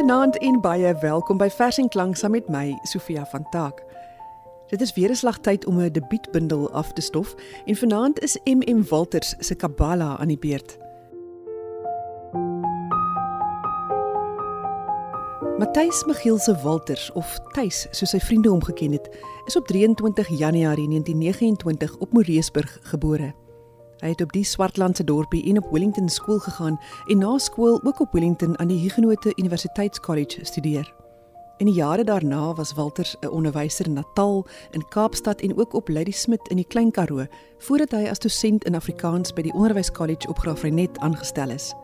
Goeienaand en baie welkom by Vers en Klank saam met my, Sofia van Taak. Dit is weer 'n slagtyd om 'n debuutbundel af te stof en vanaand is MM Walters se Kabala aan die beurt. Matthys Michiel se Walters of Tuis soos sy vriende hom geken het, is op 23 Januarie 1929 op Moreesburg gebore. Hy het op die Swartlandse dorpie en op Wellington skool gegaan en na skool ook op Wellington aan die Huguenot Universiteitscollege studeer. In die jare daarna was Walters 'n onderwyser in Natal, in Kaapstad en ook op Ladysmith in die Klein Karoo, voordat hy as dosent in Afrikaans by die Onderwyskollege op Graafrenet aangestel is.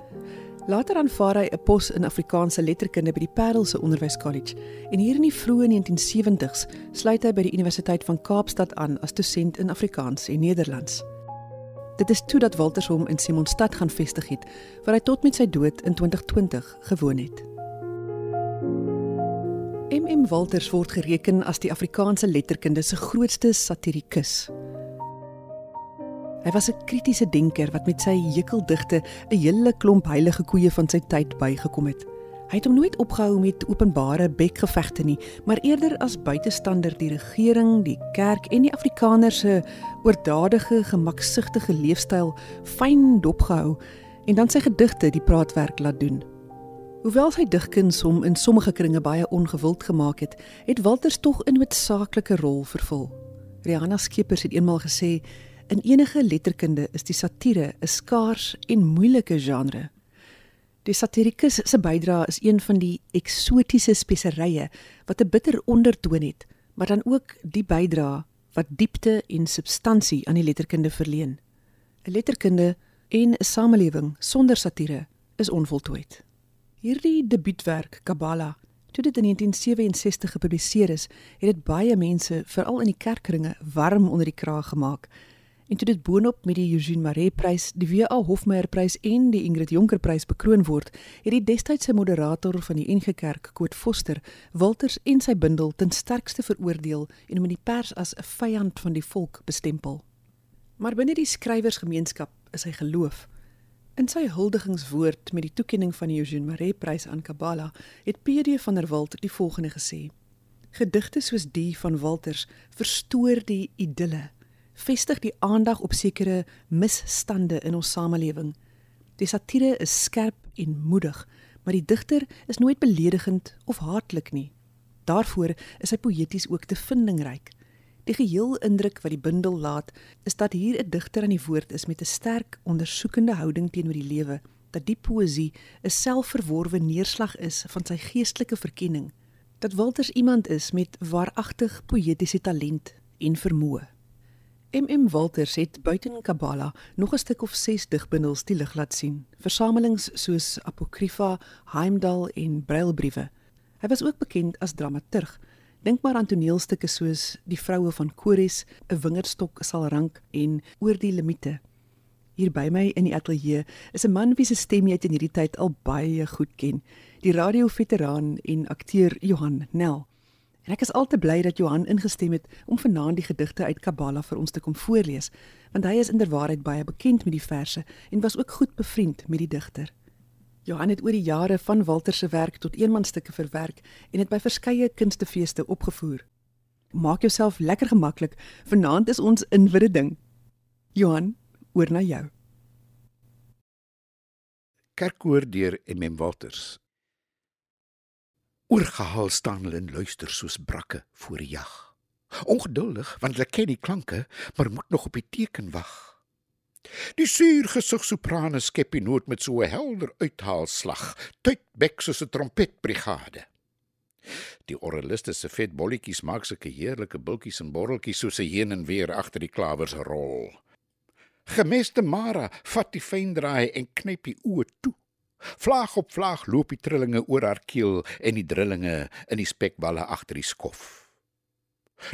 Later aanvaar hy 'n pos in Afrikaanse letterkunde by die Parelse Onderwyskollege en hier in die vroeë 1970s sluit hy by die Universiteit van Kaapstad aan as dosent in Afrikaans en Nederlands. Dit is toe dat Walters hom in Simonstad gaan vestig het, waar hy tot met sy dood in 2020 gewoon het. MM Walters word gereken as die Afrikaanse letterkunde se grootste satirikus. Hy was 'n kritiese denker wat met sy hekeldigte 'n hele klomp heilige koeie van sy tyd bygekom het. Hy het hom nooit opgehou met openbare bekgevegte nie, maar eerder as buitestander die regering, die kerk en die Afrikaners se oordadige, gemaksigtige leefstyl fyn dopgehou en dan sy gedigte die praatwerk laat doen. Hoewel sy digkuns hom in sommige kringe baie ongewild gemaak het, het Walters tog 'n noodsaaklike rol vervul. Rihanna Skeepers het eenmaal gesê: "In enige letterkunde is die satire 'n skaars en moeilike genre." Die satirikus se bydrae is een van die eksotiese speserye wat 'n bitter ondertoon het, maar dan ook die bydrae wat diepte en substansie aan die letterkunde verleen. 'n Letterkunde en 'n samelewing sonder satire is onvoltooid. Hierdie debuutwerk, Kabala, toe dit in 1967 gepubliseer is, het dit baie mense, veral in die kerkkringe, warm onder die kraag gemaak En toe dit boonop met die Eugene Maree Prys, die W.A. Hofmeyer Prys en die Ingrid Jonker Prys bekroon word, het die destydse moderator van die NG Kerk, Koot Foster, Walters en sy bundel ten sterkste veroordeel en hom in die pers as 'n vyand van die volk bestempel. Maar binne die skrywersgemeenskap is hy geloof. In sy huldigingswoord met die toekenning van die Eugene Maree Prys aan Kabala, het PD van der Walt die volgende gesê: Gedigte soos die van Walters verstoor die idylle vestig die aandag op sekere misstande in ons samelewing. Die satire is skerp en moedig, maar die digter is nooit beledigend of haatlik nie. Daarvoor is hy poëties ook te vindingryk. Die geheel indruk wat die bundel laat, is dat hier 'n digter aan die woord is met 'n sterk ondersoekende houding teenoor die lewe, dat die poësie 'n selfverworwe neerslag is van sy geestelike verkenning, dat Walters iemand is met waaragtig poëtiese talent en vermoë. MM Walters het buiten Kabala nog 'n stuk of 6 digbundels die lig laat sien. Versamelings soos Apokrypha, Heimdal en Brailbriewe. Hy was ook bekend as dramaturg. Dink maar aan toneelstukke soos Die vroue van Kores, 'n wingerdstok sal rank en Oor die limite. Hier by my in die ateljee is 'n man wie se stem jy in hierdie tyd al baie goed ken. Die radioveteraan en akteur Johan Nel. En ek is al te bly dat Johan ingestem het om vanaand die gedigte uit Kabala vir ons te kom voorlees, want hy is inderwaarheid baie bekend met die verse en was ook goed bevriend met die digter. Johan het oor die jare van Walter se werk tot eenmanstukke verwerk en het by verskeie kunstefeeste opgevoer. Maak jouself lekker gemaklik, vanaand is ons in wille ding. Johan, oor na jou. Kerkoor deur MM Walters Oorgehaal staan hulle en luister soos brakke voor die jag. Ongeduldig want hulle ken die klanke, maar moet nog op die teken wag. Die suurgesig soprane skep die noot met so 'n helder uithaalslag, tydbek soos 'n trompetbrigade. Die oraliste se vet bolletjies maak sulke heerlike bultjies en borreltjies soos 'n heen en weer agter die klawers rol. Gemeste Mara vat die fyn draai en knyp die oë toe. Vlaag op vlaag loop die trillinge oor haar keel en die drillinge in die spekballe agter die skof.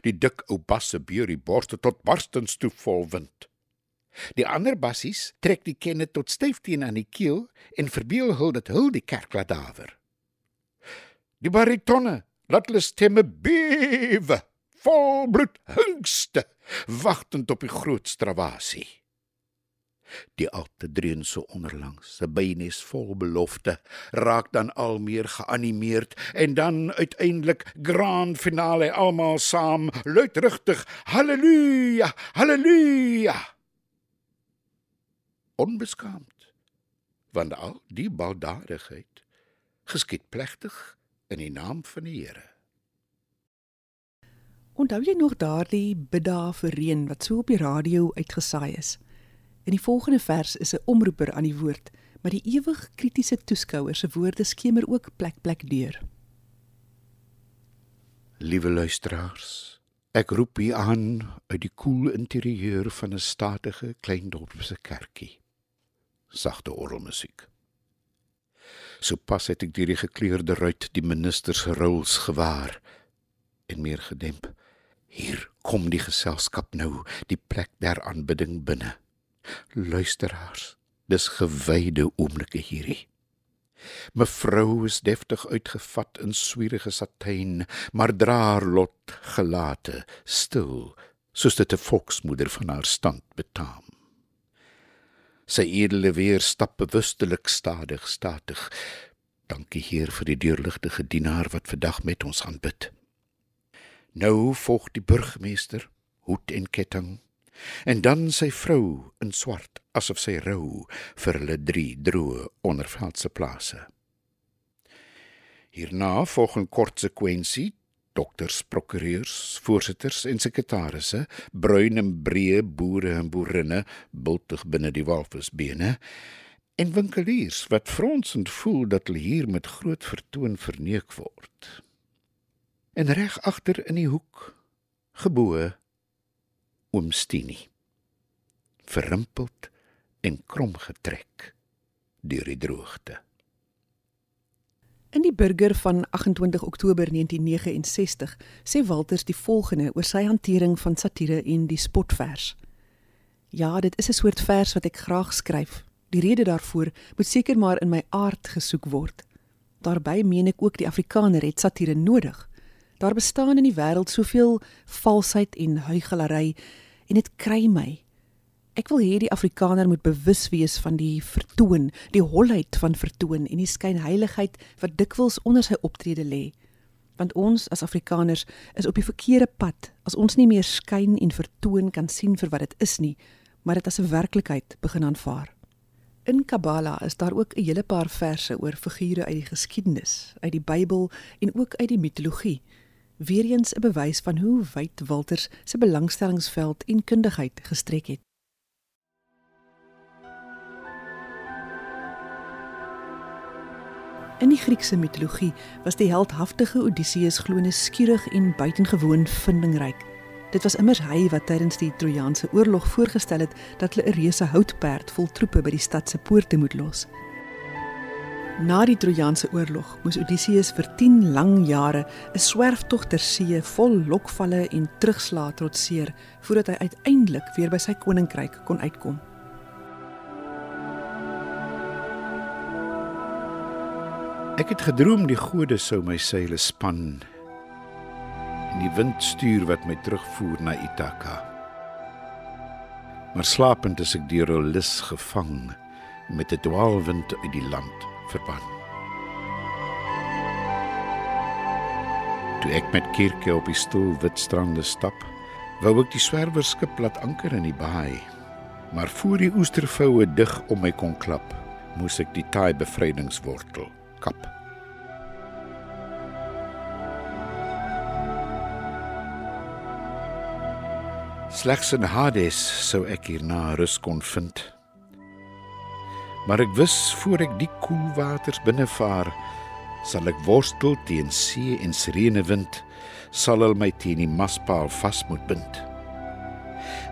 Die dik ou basse beur die borste tot barstens toe vol wind. Die ander bassies trek die kenne tot styf teen aan die keel en verbeel hul dat hul die kerk laat dawer. Die baritonne laat hulle stemme bewe, vol bloed hingste, wagtend op die groot stravasie. Die alte dreun so onderlangs, 'n bynes vol belofte, raak dan al meer geanimeerd en dan uiteindelik grand finale almal saam, luidrigtig haleluja, haleluja. Onbeskaamd, want al die baldadigheid geskied plegtig in die naam van die Here. Onthou jy nog daardie bidda vir reën wat so op die radio uitgesaai is? In die volgende vers is 'n omroeper aan die woord, maar die ewig kritiese toeskouer se woorde skemer ook plek plek deur. Liewe luisteraars, ek roep u aan uit die koel interieur van 'n statige klein dorpse kerkie. Sagte orgelmusiek. Sopas het ek die gekleurde ruit die minister se rols gewaar en meer gedemp. Hier kom die geselskap nou, die plek der aanbidding binne. Luisteraars, dis gewyde oomblikke hierdie. Mevrou is deftig uitgevat in swierige satijn, maar dra haar lot gelate, stil, soos dit 'n volksmoeder van haar stand betaam. Sy edele weer stap bewustelik stadig stadig. Dankie Heer vir die deurligtige dienaar wat vandag met ons aanbid. Nou volg die burgemeester, hoed en ketting, en dan sy vrou in swart asof sy rou vir hulle drie droë onderveldse plase. Hierna volg 'n kort sekwensie dokters, prokureurs, voorsitters en sekretarisse, bruin en breë boere en boerinne, bultig binne die walvisbene, en winkeliers wat fronsend voel dat hulle hier met groot vertoon verneuk word. En reg agter in die hoek, geboue oom Stinie. Verrimpeld en krom getrek deur die droogte. In die burger van 28 Oktober 1969 sê Walters die volgende oor sy hantering van satire en die spotvers. Ja, dit is 'n soort vers wat ek graag skryf. Die rede daarvoor moet seker maar in my aard gesoek word. Daarby meen ek ook die Afrikaner het satire nodig. Daar bestaan in die wêreld soveel valsheid en huigelary en dit kry my. Ek wil hê die Afrikaner moet bewus wees van die vertoon, die holheid van vertoon en die skynheiligheid wat dikwels onder sy optrede lê. Want ons as Afrikaners is op die verkeerde pad as ons nie meer skyn en vertoon kan sien vir wat dit is nie, maar dit as 'n werklikheid begin aanvaar. In Kabbala is daar ook 'n hele paar verse oor figure uit die geskiedenis, uit die Bybel en ook uit die mitologie weer eens 'n bewys van hoe wyd Walters se belangstellingsveld en kundigheid gestrek het. In die Griekse mitologie was die heldhaftige Odysseus glo 'n skierig en buitengewoon vindingryk. Dit was immers hy wat tydens die Trojaanse oorlog voorgestel het dat hulle 'n reuse houtperd vol troepe by die stad se poorte moet los. Na die Trojaanse oorlog moes Odysseus vir 10 lang jare 'n swerftog ter see vol lokvalle en terugslae trotseer voordat hy uiteindelik weer by sy koninkryk kon uitkom. Ek het gedroom die gode sou my seile span en die wind stuur wat my terugvoer na Ithaka. Maar slapend is ek deur 'n lus gevang met 'n dwaalwind uit die land verban. Toe ek met Kirke op die stoel wit strande stap, wou ek die swerwerskip laat anker in die baai. Maar voor die oestervoue dig om my kon klap, moes ek die taai bevrydingswortel kap. Slegs in Hades sou ek hierna rus kon vind. Maar ek wis voor ek die koel waters binnevaar, sal ek worstel teen see en serene wind, sal hulle my teen die maspaal vas moet bind.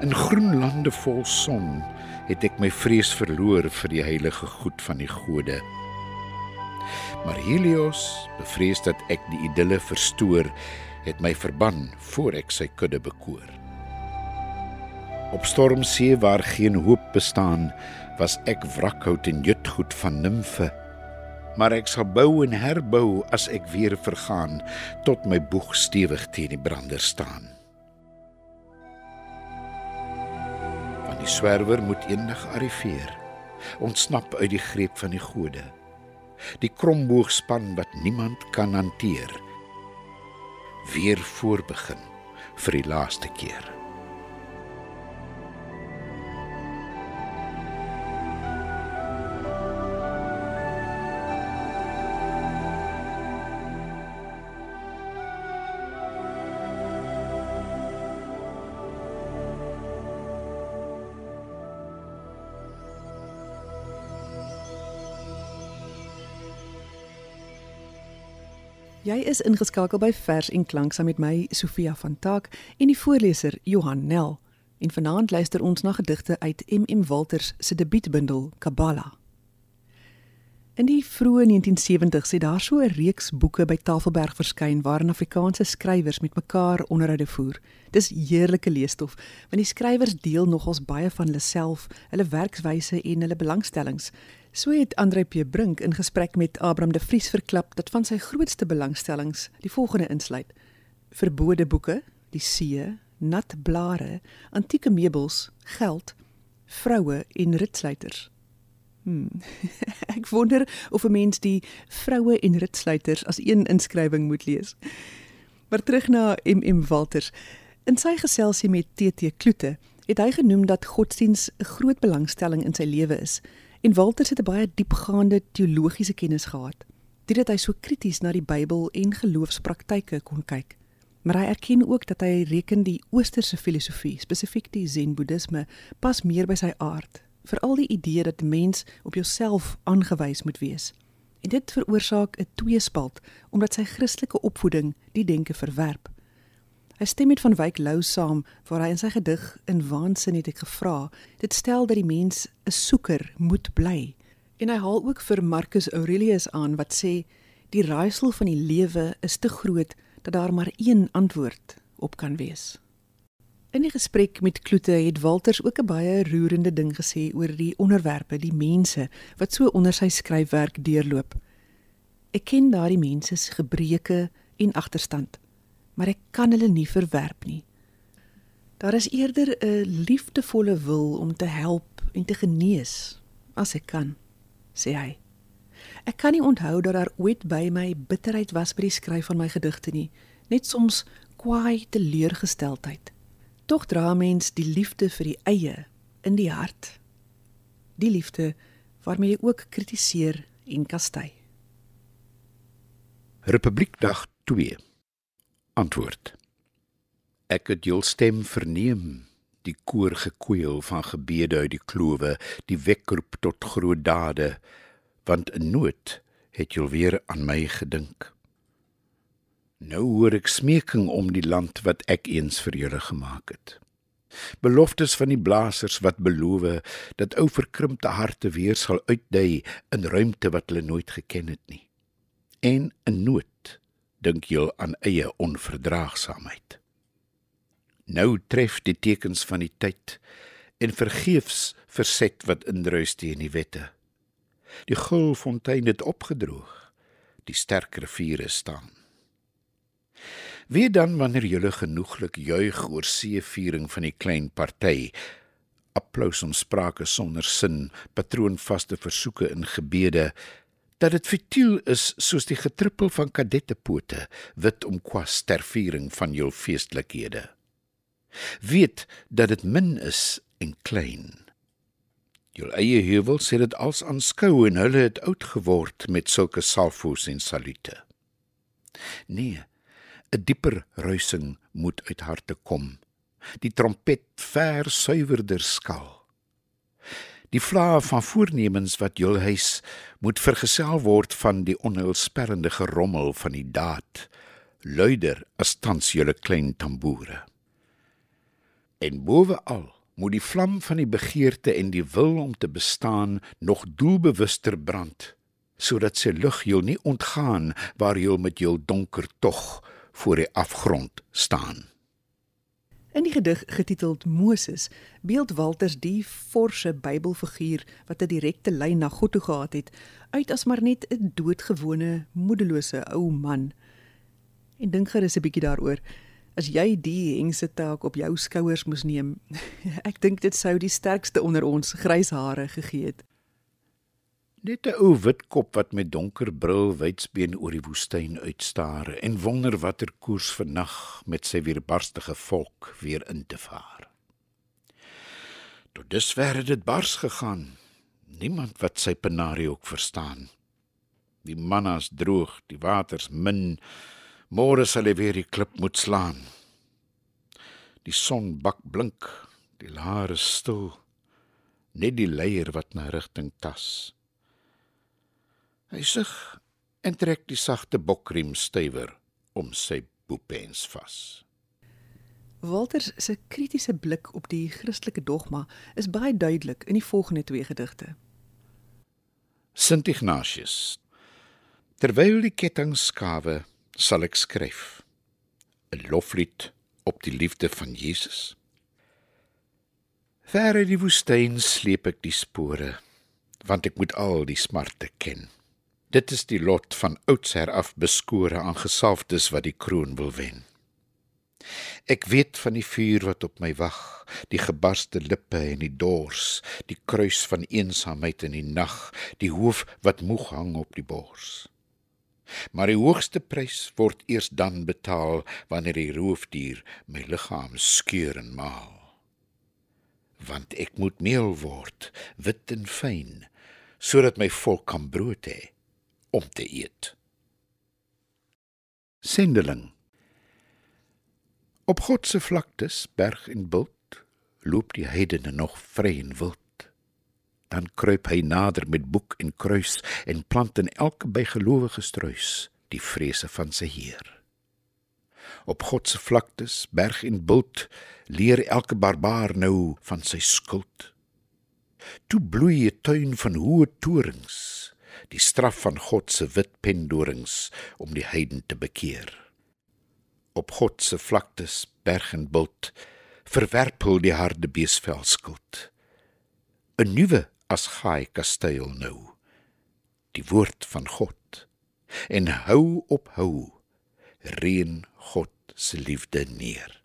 In groen lande vol son het ek my vrees verloor vir die heilige goed van die gode. Maar Helios, bevrees dat ek die idylle verstoor, het my verban voor ek sy kudde bekoor. Op stormsee waar geen hoop bestaan, was ek wrakhout en jutgoed van nimfe. Maar ek sal bou en herbou as ek weer vergaan tot my boeg stewig teen die brander staan. Van Die swerwer moet eendag arriveer, ontsnap uit die greep van die gode. Die kromboogspan wat niemand kan hanteer. Weer voorbegin vir die laaste keer. Is ingeskakel by Vers en Klank saam met my Sofia van Taak en die voorleser Johan Nel. En vanaand luister ons na gedigte uit MM Walters se debuutbundel Kabbalah. In die vroeë 1970s het daar so 'n reeks boeke by Tafelberg verskyn waarin Afrikaanse skrywers met mekaar onderhoude voer. Dis heerlike leesstof, want die skrywers deel nogals baie van hulle self, hulle werkswyse en hulle belangstellings. So het Andre P Brink in gesprek met Abraham de Vries verklap dat van sy grootste belangstellings die volgende insluit: verbode boeke, die see, nat blare, antieke meubels, geld, vroue en ritsluiters. Hmm. Ek wonder of 'n mens die vroue en ritsluiters as een inskrywing moet lees. Maar terug na MM Walters. In sy geselsie met TT Kloete het hy genoem dat godsdiens 'n groot belangstelling in sy lewe is en Walters het 'n baie diepgaande teologiese kennis gehad. Dit het hy so krities na die Bybel en geloofspraktyke kon kyk. Maar hy erken ook dat hy reken die oosterse filosofie, spesifiek die Zen-boeddhisme, pas meer by sy aard veral die idee dat 'n mens op jouself aangewys moet wees. En dit veroorsaak 'n tweespalt omdat sy Christelike opvoeding die denke verwerp. Hy stem met van Wyk Lou saam waar hy in sy gedig in waansin het ek gevra, dit stel dat die mens 'n soeker moet bly. En hy haal ook vir Marcus Aurelius aan wat sê die raaisel van die lewe is te groot dat daar maar een antwoord op kan wees. In die gesprek met Kloete het Walters ook 'n baie roerende ding gesê oor die onderwerpe, die mense wat so onder sy skryfwerk deurloop. Ek ken daardie mense se gebreke en agterstand, maar ek kan hulle nie verwerp nie. Daar is eerder 'n liefdevolle wil om te help en te genees as ek kan, sê hy. Ek kan nie onthou dat daar ooit by my bitterheid was by die skryf van my gedigte nie, net soms kwaai teleurgesteldheid. Tog dra mens die liefde vir die eie in die hart. Die liefde waarmee jy ook kritiseer en kastei. Republiekdag 2. Antwoord. Ek het jou stem verneem, die koor gekweel van gebede uit die klowe, die wekroep tot groot dade, want in nood het jy weer aan my gedink. Nou hoor ek smeking om die land wat ek eens vir julle gemaak het. Beloftes van die blaasers wat beloof dat ou verkrimpte harte weer sal uitdui in ruimte wat hulle nooit geken het nie. En in nood dink jy aan eie onverdraagsaamheid. Nou tref die tekens van die tyd en vergeefs verset wat indruis teen die wette. Die gulfontein het opgedroog. Die sterk riviere staan. Wie dan wanneer julle genoeglik juig oor seeviering van die klein party? Applous om sprake sonder sin, patroonvaste versoeke in gebede dat dit futiel is soos die getrippel van kadettepote wit om kwas ter viering van jul feestlikhede. Weet dat dit min is en klein. Jul eie heuwel sê dit als aanskou en hulle het oud geword met sulke salfos en salute. Nee, 'n dieper ruising moet uit harte kom. Die trompet ver suiwerder skal. Die vlae van voornemens wat jul huis moet vergesel word van die onheilsperrende gerommel van die daad, luider as tans julle klein tamboere. En boweal moet die vlam van die begeerte en die wil om te bestaan nog doelbewuster brand, sodat sy lig jou nie ontgaan waar jy met jou donker tog voor die afgrond staan. In die gedig getiteld Moses beeld Walters die forse Bybelfiguur wat 'n direkte lyn na God toe gehad het, uit as maar net 'n doodgewone, moedelose ou man. En dink gerus 'n bietjie daaroor. as jy die hengse taak op jou skouers moes neem. Ek dink dit sou die sterkste onder ons grys hare gegee het. Net 'n ou wit kop wat met donker bril wydsbeen oor die woestyn uitstaar en wonder watter koers vannag met sy weerbarstige volk weer in te vaar. Tot dusver het dit bars gegaan. Niemand wat sy penarie ook verstaan. Die mannas droog, die waters min. Môre sal hy weer die klip moet slaan. Die son bak blink, die lare stil. Net die leier wat na rigting tas. Hy sug en trek die sagte bokriem stywer om sy boepens vas. Walter se kritiese blik op die Christelike dogma is baie duidelik in die volgende twee gedigte. Sint Ignatius. Terwyl die ketting skawe, sal ek skryf 'n loflied op die liefde van Jesus. Ver in die woestyn sleep ek die spore, want ek moet al die smarte ken. Dit is die lot van oudsher af beskore aangesalfdes wat die kroon wil wen. Ek weet van die vuur wat op my wag, die gebarste lippe en die dors, die kruis van eensaamheid in die nag, die hoof wat moeg hang op die bors. Maar die hoogste prys word eers dan betaal wanneer die roofdier my liggaam skeur en maal. Want ek moet meel word, wit en fyn, sodat my volk kan brood hê om te eet. Sendeling Op God se vlaktes, berg en bult, loop die heidene nog vry en wild. Dan kruip hy nader met boek en kruis en plant in elke bygelowige struis die vrese van sy Heer. Op God se vlaktes, berg en bult, leer elke barbaar nou van sy skuld. Toe bloei 'n tuin van hoë torings die straf van God se wit pendorings om die heiden te bekeer. Op God se vlaktes, berg en bult, verwerpel die harde beesvel skuld. 'n Nuwe as gaai kasteel nou. Die woord van God en hou op hou reën God se liefde neer.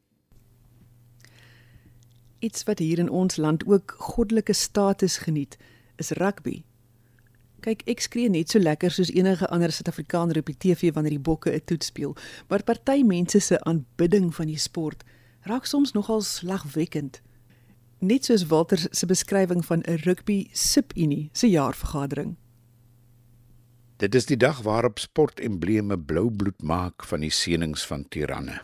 Iets wat hier in ons land ook goddelike status geniet, is rugby. Kyk, ek skree net so lekker soos enige ander Suid-Afrikaner op die TV wanneer die bokke 'n toets speel, maar party mense se aanbidding van die sport raak soms nogal slagwekkend. Net soos Walter se beskrywing van 'n rugby subunie se jaarvergadering. Dit is die dag waarop sportembleme blou bloed maak van die seënings van tiranne.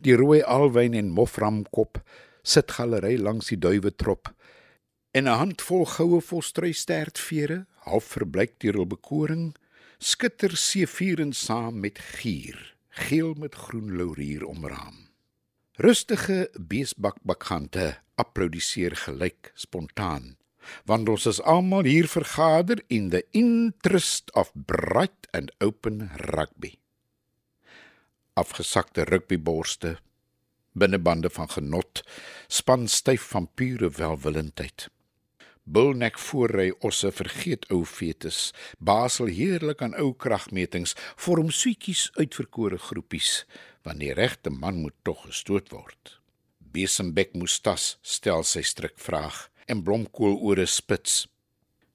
Die rooi alwyn en moframkop sit galery langs die duwe trop en 'n handvol goue volstruistertvere half verbleik deur hul bekoring, skitter seevieren saam met gier, geel met groen laurier omraam. Rustige beesbakbakante applaudisseer gelyk spontaan, want ons is almal hier vergader in the interest of bright and open rugby. Afgesakte rugbyborste, binnebande van genot, span styf van pure welwillendheid. Bulnek voorry osse vergeet ou fetus, Basel heerlik aan ou kragmetings, vorm suetjies uitverkore groepies, want die regte man moet tog gestoot word. Besembek Mustas stel sy strik vraag en blomkool ore spits.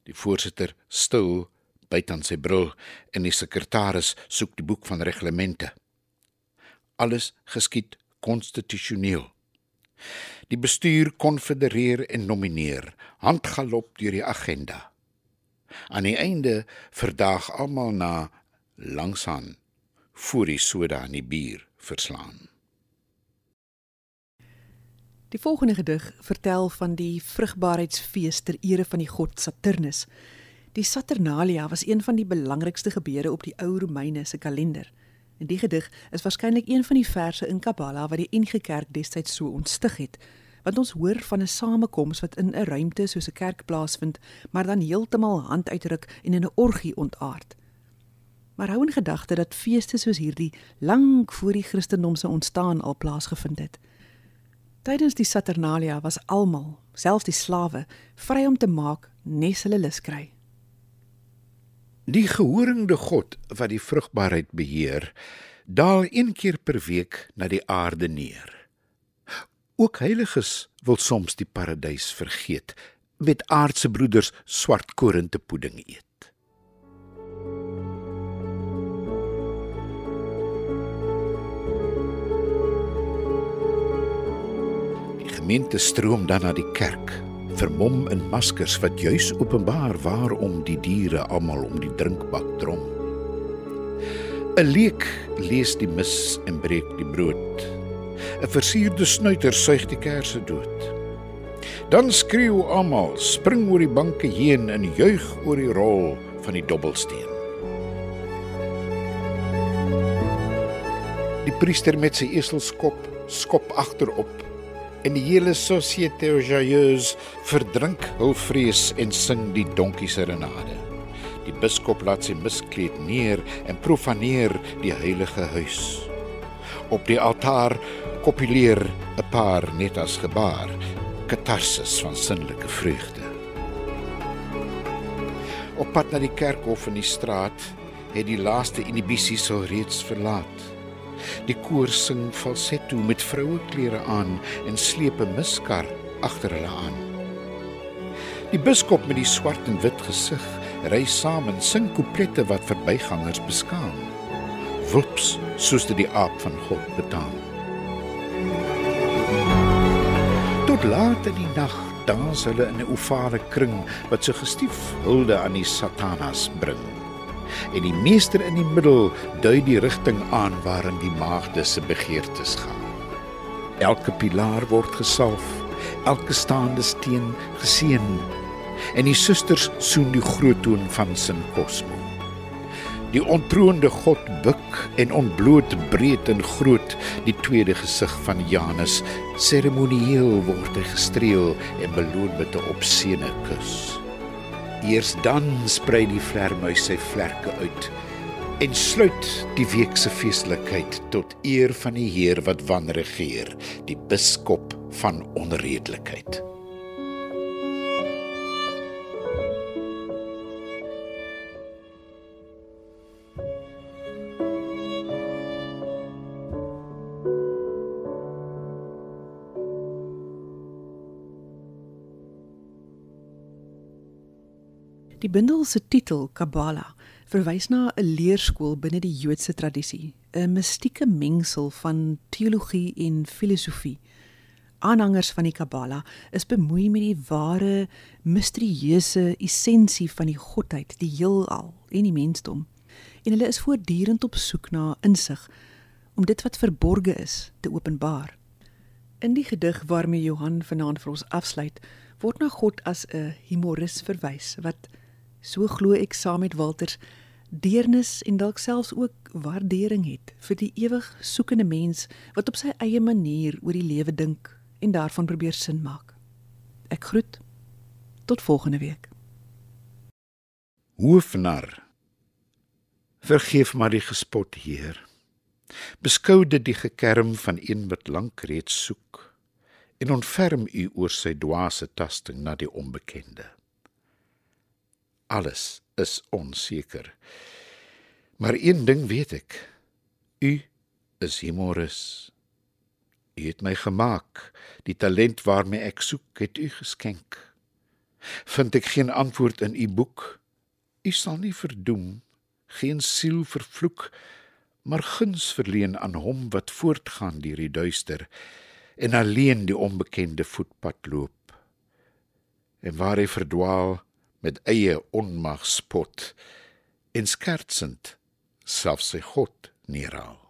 Die voorsitter stil byt aan sy bril en die sekretaris soek die boek van reglemente. Alles geskied konstitusioneel. Die bestuur konfedereer en nomineer, handgalop deur die agenda. Aan die einde verdaag almal na langsaan voor die soda en die bier verslaan. Die volgende gedig vertel van die vrugbaarheidsfees ter ere van die god Saturnus. Die Saturnalia was een van die belangrikste gebeure op die ou Romeine se kalender. Die gedig is waarskynlik een van die verse in Kabbala wat die NG Kerk destyds so ontstig het, want ons hoor van 'n samekoms wat in 'n ruimte soos 'n kerk plaasvind, maar dan heeltemal handuitdruk en in 'n orgie ontaard. Maar hou in gedagte dat feeste soos hierdie lank voor die Christendom se ontstaan al plaasgevind het. Tydens die Saturnalia was almal, selfs die slawe, vry om te maak nes hulle lus kry. Die gehorende God wat die vrugbaarheid beheer, daal een keer per week na die aarde neer. Ook heiliges wil soms die paradys vergeet met aardse broeders swart korintepudding eet. Die gemeente stroom dan na die kerk, vermom in maskers wat juis openbaar waarom die diere almal om die drinkbak drom. 'n Leek lees die mis en breek die brood. 'n Versierde snuiter suig die kersse dood. Dan skreeu almal, spring oor die banke heen en juig oor die rol van die dobbelsteen. Die priester met sy eselskop skop agterop en die hele société joyeuse verdrink hul vrees en sing die donkie serenade. Die biskop laat sy miskleed neer en profaneer die heilige huis. Op die altaar kopuleer 'n paar net as gebaar katarsis van sinnelike vreugde. Op pad na die kerkhof in die straat het die laaste inhibisies al reeds verlaat. Die koor sing falsetto met vroueklere aan en sleep 'n miskar agter hulle aan. Die biskop met die swart en wit gesig ry saam en sing couplette wat verbygangers beskaam. Whoops, soos dit die aap van God betaam. Tot laat in die nag dans hulle in 'n ovale kring wat so gestief hulde aan die satanas bring. En die meester in die middel dui die rigting aan waarin die maagde se begeertes gaan. Elke pilaar word gesalf, elke staande steen geseën en die susters soen die groot toon van sin kosmo. Die ontroonde God buk en ontbloot breed en groot die tweede gesig van Janus. Seremonieel word hy gestreel en beloon met 'n opseene kus. Eers dan sprei die vlermuis sy vlerke uit en sluit die week se feestelikheid tot eer van die Heer wat wanregeer, die biskop van onredelikheid. Die bundel se titel, Kabbala, verwys na 'n leerskool binne die Joodse tradisie, 'n mistieke mengsel van teologie en filosofie. Aanhangers van die Kabbala is bemoei met die ware misterieuse essensie van die godheid, die heelal en die mensdom. En hulle is voortdurend op soek na insig om dit wat verborge is te openbaar. In die gedig waarmee Johan vanaand vir ons afsluit, word na God as 'n humoris verwys wat so glo ek saam met Walters deernis en dalk selfs ook waardering het vir die ewig soekende mens wat op sy eie manier oor die lewe dink en daarvan probeer sin maak. Ek groet tot volgende week. Hoofnar Vergeef maar die gespot Heer. Beskou dit die gekerm van een wat lank reeds soek en ontferm u oor sy dwaase tasting na die onbekende alles is onseker. Maar een ding weet ek. U is Hemorus. U het my gemaak. Die talent waarmee ek soek, het u geskenk. Vind ek geen antwoord in u boek? U sal nie verdoem, geen siel vervloek, maar guns verleen aan hom wat voortgaan deur die duister en alleen die onbekende voetpad loop. En waar hy verdwaal, met eie onmag spot en skertsend selfs sy God neerhaal